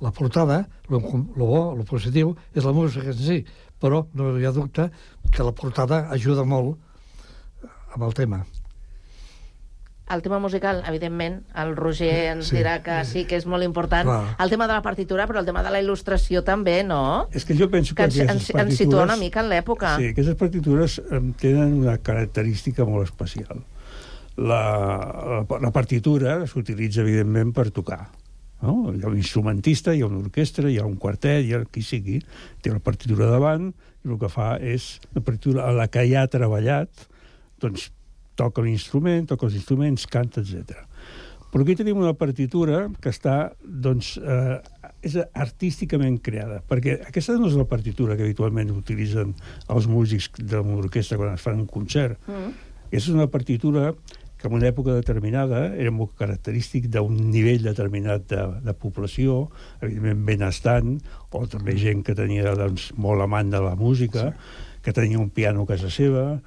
la portada, el bo, el positiu, és la música en si, però no hi ha dubte que la portada ajuda molt amb el tema. El tema musical, evidentment, el Roger ens Sí. dirà que sí, que és molt important. Clar. El tema de la partitura, però el tema de la il·lustració també, no? És que jo penso que, Que ens, ens, situa una mica en l'època. Sí, aquestes partitures tenen una característica molt especial. La, la, la partitura s'utilitza, evidentment, per tocar. No? Hi ha un instrumentista, hi ha una orquestra, hi ha un quartet, hi ha qui sigui, té la partitura davant, i el que fa és la partitura a la que ja ha treballat, doncs toca l'instrument, toca els instruments, canta, etc. Però aquí tenim una partitura que està, doncs, eh, és artísticament creada, perquè aquesta no és la partitura que habitualment utilitzen els músics de l'orquestra quan es fan un concert. Mm. És una partitura que en una època determinada era molt característic d'un nivell determinat de, de població, evidentment benestant, o també gent que tenia doncs, molt amant de la música, sí. Que tenia un piano a casa seva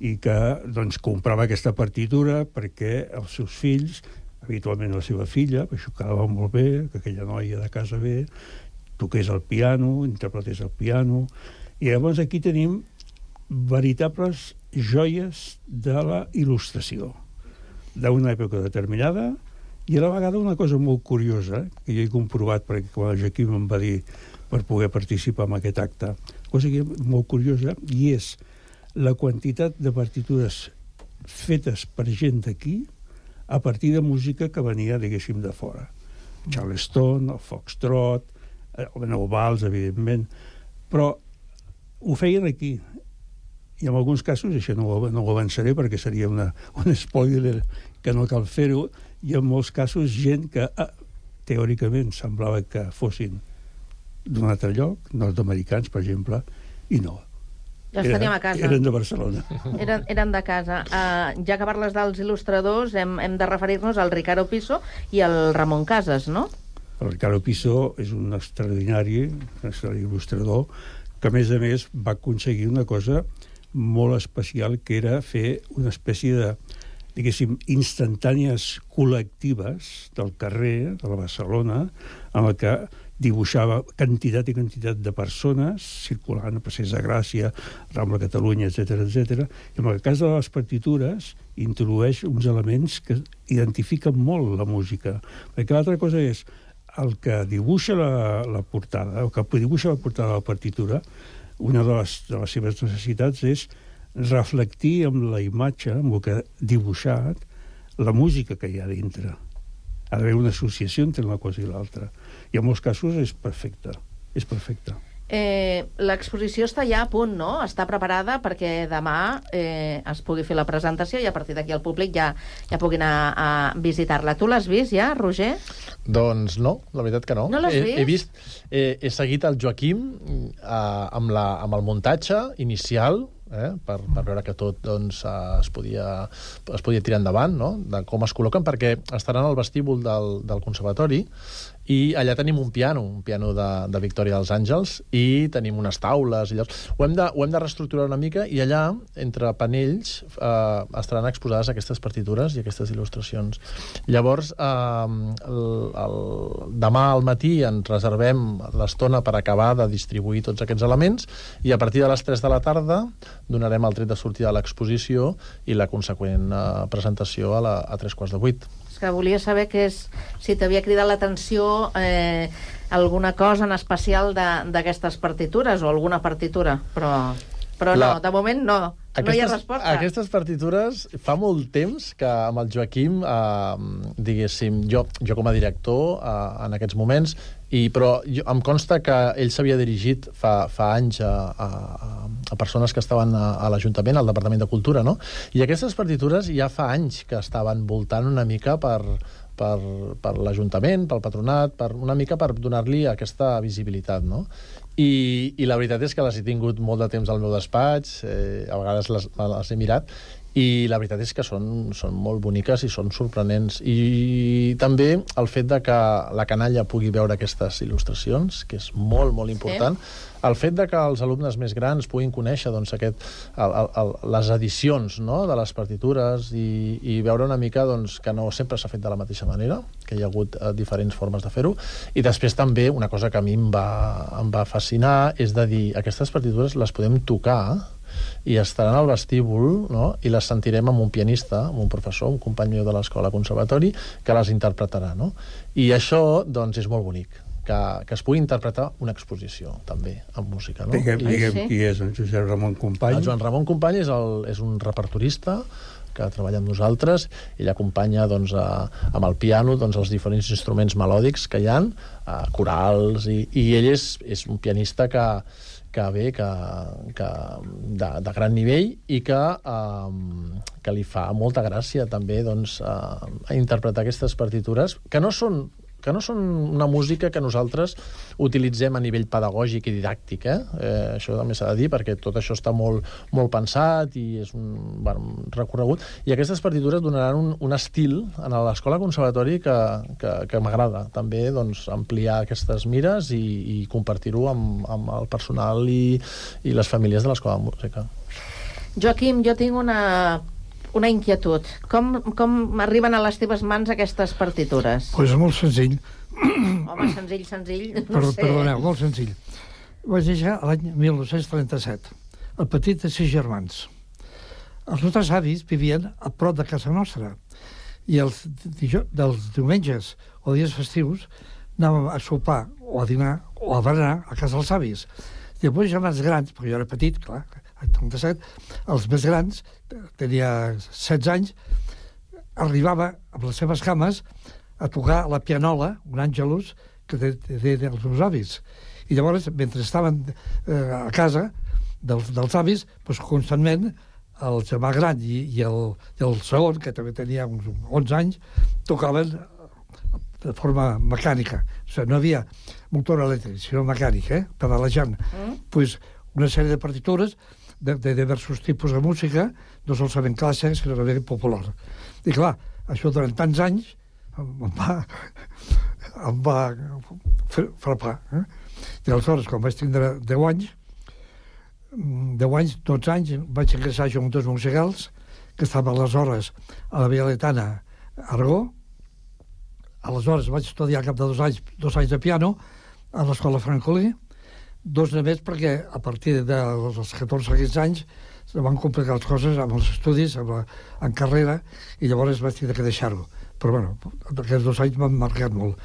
i que doncs, comprava aquesta partitura perquè els seus fills, habitualment la seva filla, això quedava molt bé, que aquella noia de casa bé, toqués el piano, interpretés el piano, i llavors aquí tenim veritables joies de la il·lustració. D'una època determinada i a la vegada una cosa molt curiosa que jo he comprovat perquè quan el Joaquim em va dir per poder participar en aquest acte cosa que és molt curiosa i és la quantitat de partitures fetes per gent d'aquí a partir de música que venia, diguéssim, de fora. Charleston, el Foxtrot, eh, el Vals, evidentment, però ho feien aquí. I en alguns casos, això no ho, no ho avançaré perquè seria una, un spoiler que no cal fer-ho, i en molts casos gent que ah, teòricament semblava que fossin d'un altre lloc, nord-americans, per exemple, i no. Ja els teníem a casa. Eren de Barcelona. [laughs] Eren, eren de casa. Uh, ja que parles dels il·lustradors, hem, hem de referir-nos al Ricardo Piso i al Ramon Casas, no? El Ricardo Piso és un extraordinari, un extraordinari il·lustrador, que a més a més va aconseguir una cosa molt especial, que era fer una espècie de, diguéssim, instantànies col·lectives del carrer, de la Barcelona, en el que dibuixava quantitat i quantitat de persones circulant a Passeig de Gràcia, Rambla Catalunya, etc etc. I en el cas de les partitures introdueix uns elements que identifiquen molt la música. Perquè l'altra cosa és el que dibuixa la, la portada, el que dibuixa la portada de la partitura, una de les, de les seves necessitats és reflectir amb la imatge, amb el que ha dibuixat, la música que hi ha dintre. Ha d'haver una associació entre una cosa i l'altra. I en molts casos és perfecte. És perfecte. Eh, L'exposició està ja a punt, no? Està preparada perquè demà eh, es pugui fer la presentació i a partir d'aquí el públic ja, ja pugui anar a visitar-la. Tu l'has vist ja, Roger? Doncs no, la veritat que no. No l'has he, vist? He, vist he, he seguit el Joaquim eh, amb, la, amb el muntatge inicial, eh, per, per veure que tot doncs, eh, es, podia, es podia tirar endavant, no? de com es col·loquen, perquè estaran al vestíbul del, del conservatori i allà tenim un piano, un piano de, de Victòria dels Àngels, i tenim unes taules i llocs. Ho hem de, ho hem de reestructurar una mica, i allà, entre panells, eh, estaran exposades aquestes partitures i aquestes il·lustracions. Llavors, eh, el, el, demà al matí ens reservem l'estona per acabar de distribuir tots aquests elements, i a partir de les 3 de la tarda donarem el tret de sortida de l'exposició i la conseqüent eh, presentació a, la, a tres quarts de vuit. És que volia saber que és, si t'havia cridat l'atenció eh, alguna cosa en especial d'aquestes partitures o alguna partitura, però, però La- no, de moment no. no hi ha resposta. Aquestes partitures, fa molt temps que amb el Joaquim, eh, diguéssim, jo, jo com a director eh, en aquests moments, i, però jo, em consta que ell s'havia dirigit fa, fa anys a, a, a persones que estaven a, a l'Ajuntament, al Departament de Cultura, no? I aquestes partitures ja fa anys que estaven voltant una mica per, per, per l'Ajuntament, pel patronat, per, una mica per donar-li aquesta visibilitat, no? I, I la veritat és que les he tingut molt de temps al meu despatx, eh, a vegades les, les he mirat, i la veritat és que són, són molt boniques i són sorprenents. I també el fet de que la canalla pugui veure aquestes il·lustracions, que és molt, molt important, el fet de que els alumnes més grans puguin conèixer doncs, aquest, el, el, el, les edicions no?, de les partitures i, i veure una mica doncs, que no sempre s'ha fet de la mateixa manera, que hi ha hagut eh, diferents formes de fer-ho. I després també una cosa que a mi em va, em va fascinar és de dir aquestes partitures les podem tocar i estaran al vestíbul no? i les sentirem amb un pianista, amb un professor, un company meu de l'escola conservatori, que les interpretarà. No? I això doncs, és molt bonic que, que es pugui interpretar una exposició, també, amb música. No? Diguem, diguem qui és en Josep Ramon Company. el Joan Ramon Company és, el, és un repertorista que treballa amb nosaltres. Ell acompanya doncs, a, amb el piano doncs, els diferents instruments melòdics que hi ha, a corals, i, i ell és, és un pianista que, que bé, que, que de, de gran nivell i que, um, que li fa molta gràcia també doncs, uh, interpretar aquestes partitures que no són que no són una música que nosaltres utilitzem a nivell pedagògic i didàctic, eh? eh això també s'ha de dir, perquè tot això està molt, molt pensat i és un, bueno, recorregut, i aquestes partitures donaran un, un estil en l'escola conservatori que, que, que m'agrada, també doncs, ampliar aquestes mires i, i compartir-ho amb, amb el personal i, i les famílies de l'escola de música. Joaquim, jo tinc una, una inquietud. Com, com arriben a les teves mans aquestes partitures? Doncs pues molt senzill. Home, senzill, senzill, no Per, sé. perdoneu, molt senzill. Vaig néixer l'any 1937, el petit de sis germans. Els nostres avis vivien a prop de casa nostra i els, dels diumenges o dies festius anàvem a sopar o a dinar o a berenar a casa dels avis. I els meus germans grans, perquè jo era petit, clar, a 37, els més grans, tenia 16 anys, arribava amb les seves cames a tocar la pianola, un àngelus, que té els meus avis. I llavors, mentre estaven eh, a casa dels, dels avis, doncs constantment el germà gran i, i, el, i el segon, que també tenia uns 11 anys, tocaven de forma mecànica. O sigui, no havia motor elèctric, sinó mecànic, eh? pedalejant. Mm. Pues una sèrie de partitures de, de diversos tipus de música, no solament clàssica, sinó també popular. I clar, això durant tants anys em va, em va [laughs] frapar. Eh? I aleshores, quan vaig tindre 10 anys, 10 anys, 12 anys, vaig ingressar a Juntes Musicals, que estava aleshores a la Via Letana, Aragó. Aleshores vaig estudiar cap de dos anys, dos anys de piano a l'escola Francolí, dos només perquè a partir dels 14 o 15 anys se van complicar les coses amb els estudis, amb la, en carrera, i llavors vaig tenir que deixar-ho. Però bueno, aquests dos anys m'han marcat molt.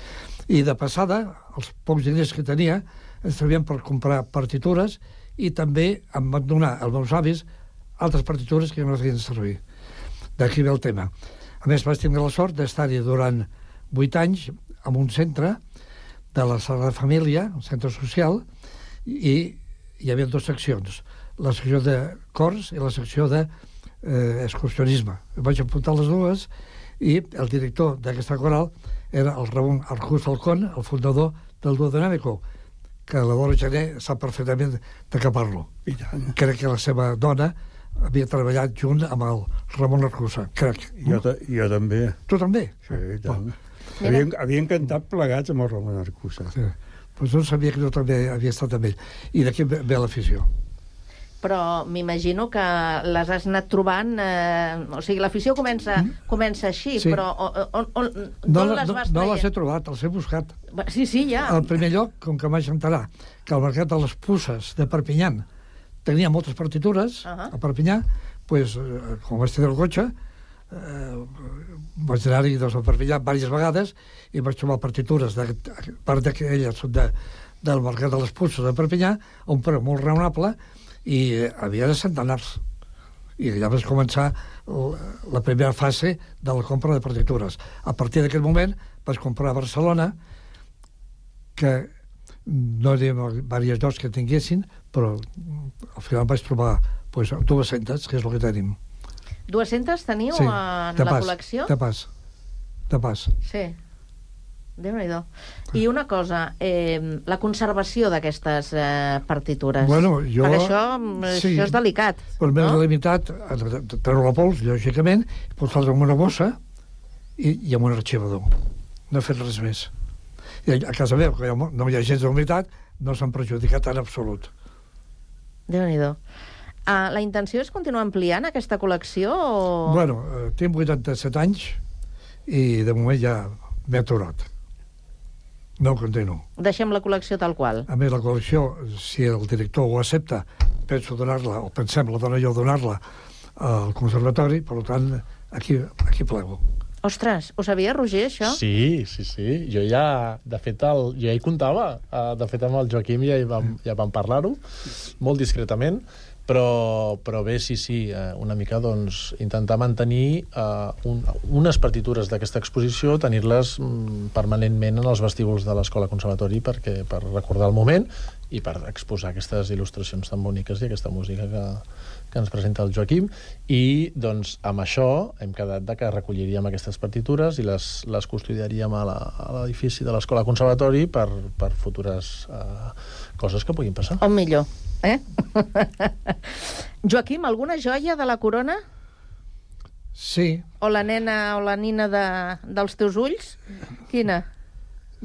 I de passada, els pocs diners que tenia ens servien per comprar partitures i també em van donar els meus avis altres partitures que no feien servir. D'aquí ve el tema. A més, vaig tenir la sort d'estar-hi durant vuit anys en un centre de la Sagrada Família, un centre social, i hi havia dues seccions, la secció de cors i la secció de eh, excursionisme. Vaig apuntar les dues i el director d'aquesta coral era el Ramon Arjus Falcón, el fundador del Duo Dinàmico, que la Dora Gené sap perfectament de què parlo. Crec que la seva dona havia treballat junt amb el Ramon Arcusa, crec. Jo, jo també. Tu també? Sí, i tant. Havien, havien cantat plegats amb el Ramon Arcusa. Sí. Pues no sabia que jo també havia estat amb ell. I d'aquí ve l'afició. Però m'imagino que les has anat trobant... Eh, o sigui, l'afició comença, comença així, Sí. però on, on, on, No, la- les no, vas no traient? les he trobat, els he buscat. Sí, sí, ja. Al primer lloc, com que enterar que el mercat de les puces de Perpinyà tenia moltes partitures, uh. -huh. a Perpinyà, pues, eh, com vaig tenir el cotxe, eh, vaig anar-hi doncs, a Perpinyà diverses vegades i vaig trobar partitures, de, part d'aquelles de, del mercat de les puces de Perpinyà, a un preu molt raonable, i havia de centenars. I allà vaig començar la, primera fase de la compra de partitures. A partir d'aquest moment vaig comprar a Barcelona, que no havia diversos llocs que tinguessin, però mm, al final vaig trobar pues, 200, que és el que tenim. 200 teniu Sí, en la pas, col·lecció? De pas, de pas. Sí. déu nhi I una cosa, eh, la conservació d'aquestes eh, partitures. Bueno, jo- Perquè això, sí. això és delicat. Per més no? limitat, treure la pols, lògicament, posar-la en una bossa i, i en un arxivador. No he fet res més. I a casa meva, que no hi ha gens d'humitat, no s'han perjudicat en absolut. déu nhi Uh, la intenció és continuar ampliant aquesta col·lecció? O... Bueno, eh, tinc 87 anys i de moment ja m'he aturat. No continuo. Deixem la col·lecció tal qual. A més, la col·lecció, si el director ho accepta, penso donar-la, o pensem la dona jo donar-la al conservatori, per tant, aquí, aquí plego. Ostres, ho sabia, Roger, això? Sí, sí, sí. Jo ja, de fet, el, jo ja hi comptava. Uh, de fet, amb el Joaquim ja hi vam, ja vam parlar-ho, molt discretament, però, però bé, sí, sí, eh, una mica doncs, intentar mantenir eh, un, unes partitures d'aquesta exposició, tenir-les mm, permanentment en els vestíbuls de l'Escola Conservatori perquè, per recordar el moment i per exposar aquestes il·lustracions tan boniques i aquesta música que, que ens presenta el Joaquim i doncs amb això hem quedat de que recolliríem aquestes partitures i les, les custodiaríem a l'edifici de l'Escola Conservatori per, per futures eh, coses que puguin passar. O millor, eh? [laughs] Joaquim, alguna joia de la corona? Sí, O la nena o la nina de, dels teus ulls? Quina?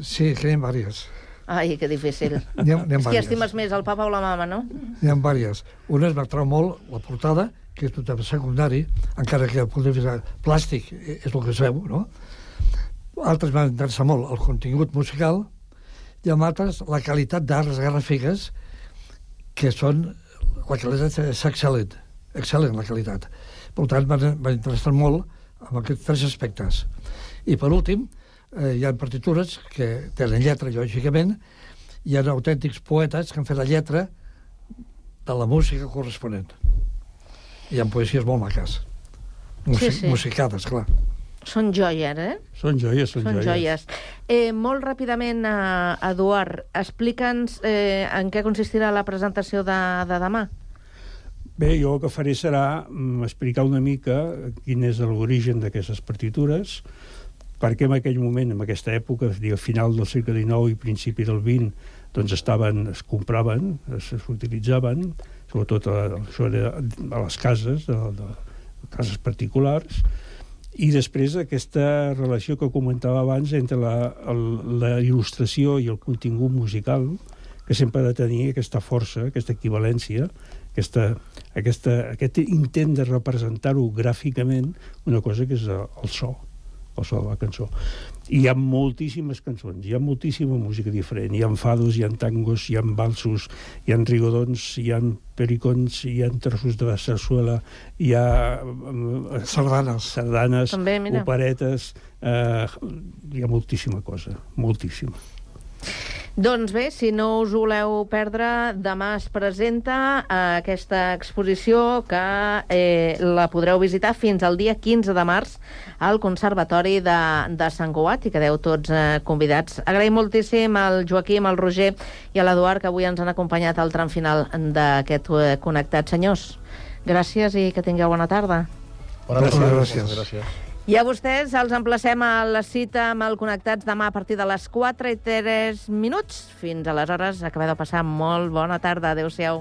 sí, que hi ha diverses. Ai, que difícil. N'hi ha, ha És que estimes més el papa o la mama, no? N'hi ha diverses. Una es m'atrau molt la portada, que és tot secundari, encara que el punt de vista plàstic és el que es veu, no? Altres m'han interessat molt el contingut musical i amb altres la qualitat d'arts gràfiques que són la qualitat és excel·lent, excel·lent la qualitat. Per tant, interessat molt amb aquests tres aspectes. I per últim, eh, hi ha partitures que tenen lletra, lògicament, hi ha autèntics poetes que han fet la lletra de la música corresponent. Hi ha poesies molt maques. Musi Sí, sí. Musicades, clar. Són joies, eh? Són joies, són, Són joies. Eh, molt ràpidament, eh, Eduard, explica'ns eh, en què consistirà la presentació de, de demà. Bé, jo el que faré serà mm, explicar una mica quin és l'origen d'aquestes partitures, perquè en aquell moment, en aquesta època, a a final del segle XIX i principi del XX, doncs estaven, es compraven, es- s'utilitzaven, sobretot a, això era a les cases, a, a cases particulars, i després aquesta relació que comentava abans entre la, el, la il·lustració i el contingut musical, que sempre ha de tenir aquesta força, aquesta equivalència, aquesta, aquesta, aquest intent de representar-ho gràficament, una cosa que és el, el so, de la cançó. I hi ha moltíssimes cançons, hi ha moltíssima música diferent, hi ha fados, hi ha tangos, hi ha valsos, hi ha rigodons, hi ha pericons, hi ha trossos de sarsuela, hi ha... eh, Sardanes. Sardanes, També, mira. operetes, eh, hi ha moltíssima cosa, moltíssima. Doncs bé, si no us voleu perdre, demà es presenta eh, aquesta exposició que eh, la podreu visitar fins al dia 15 de març al Conservatori de, de Sant Cugat i quedeu tots eh, convidats. Agraïm moltíssim al Joaquim, al Roger i a l'Eduard que avui ens han acompanyat al tram final d'aquest eh, Connectat. Senyors, gràcies i que tingueu bona tarda. Bona Gràcies. tarda. Gràcies. Gràcies. I a vostès els emplacem a la cita amb el Connectats demà a partir de les 4 i 3 minuts. Fins aleshores, acabeu de passar molt bona tarda. Adéu-siau.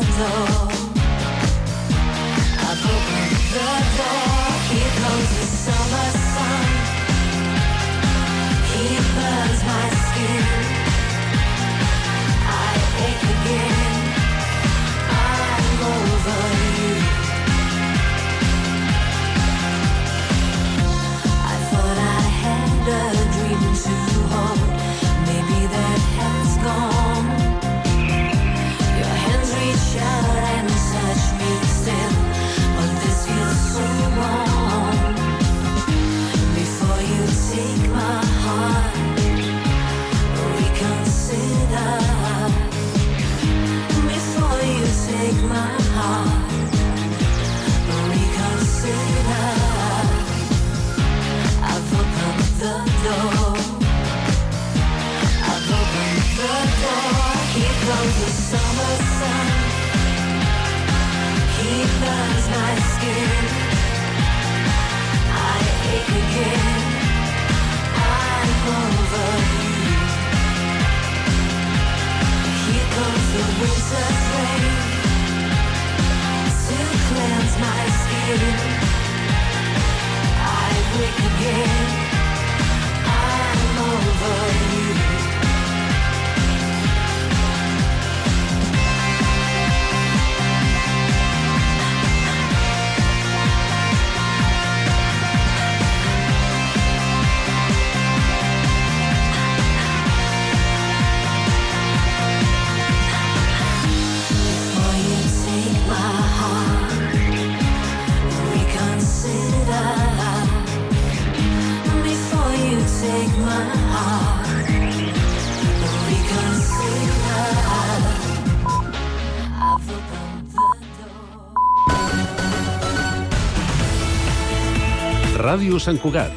door. I've opened the door. Sant Cugat,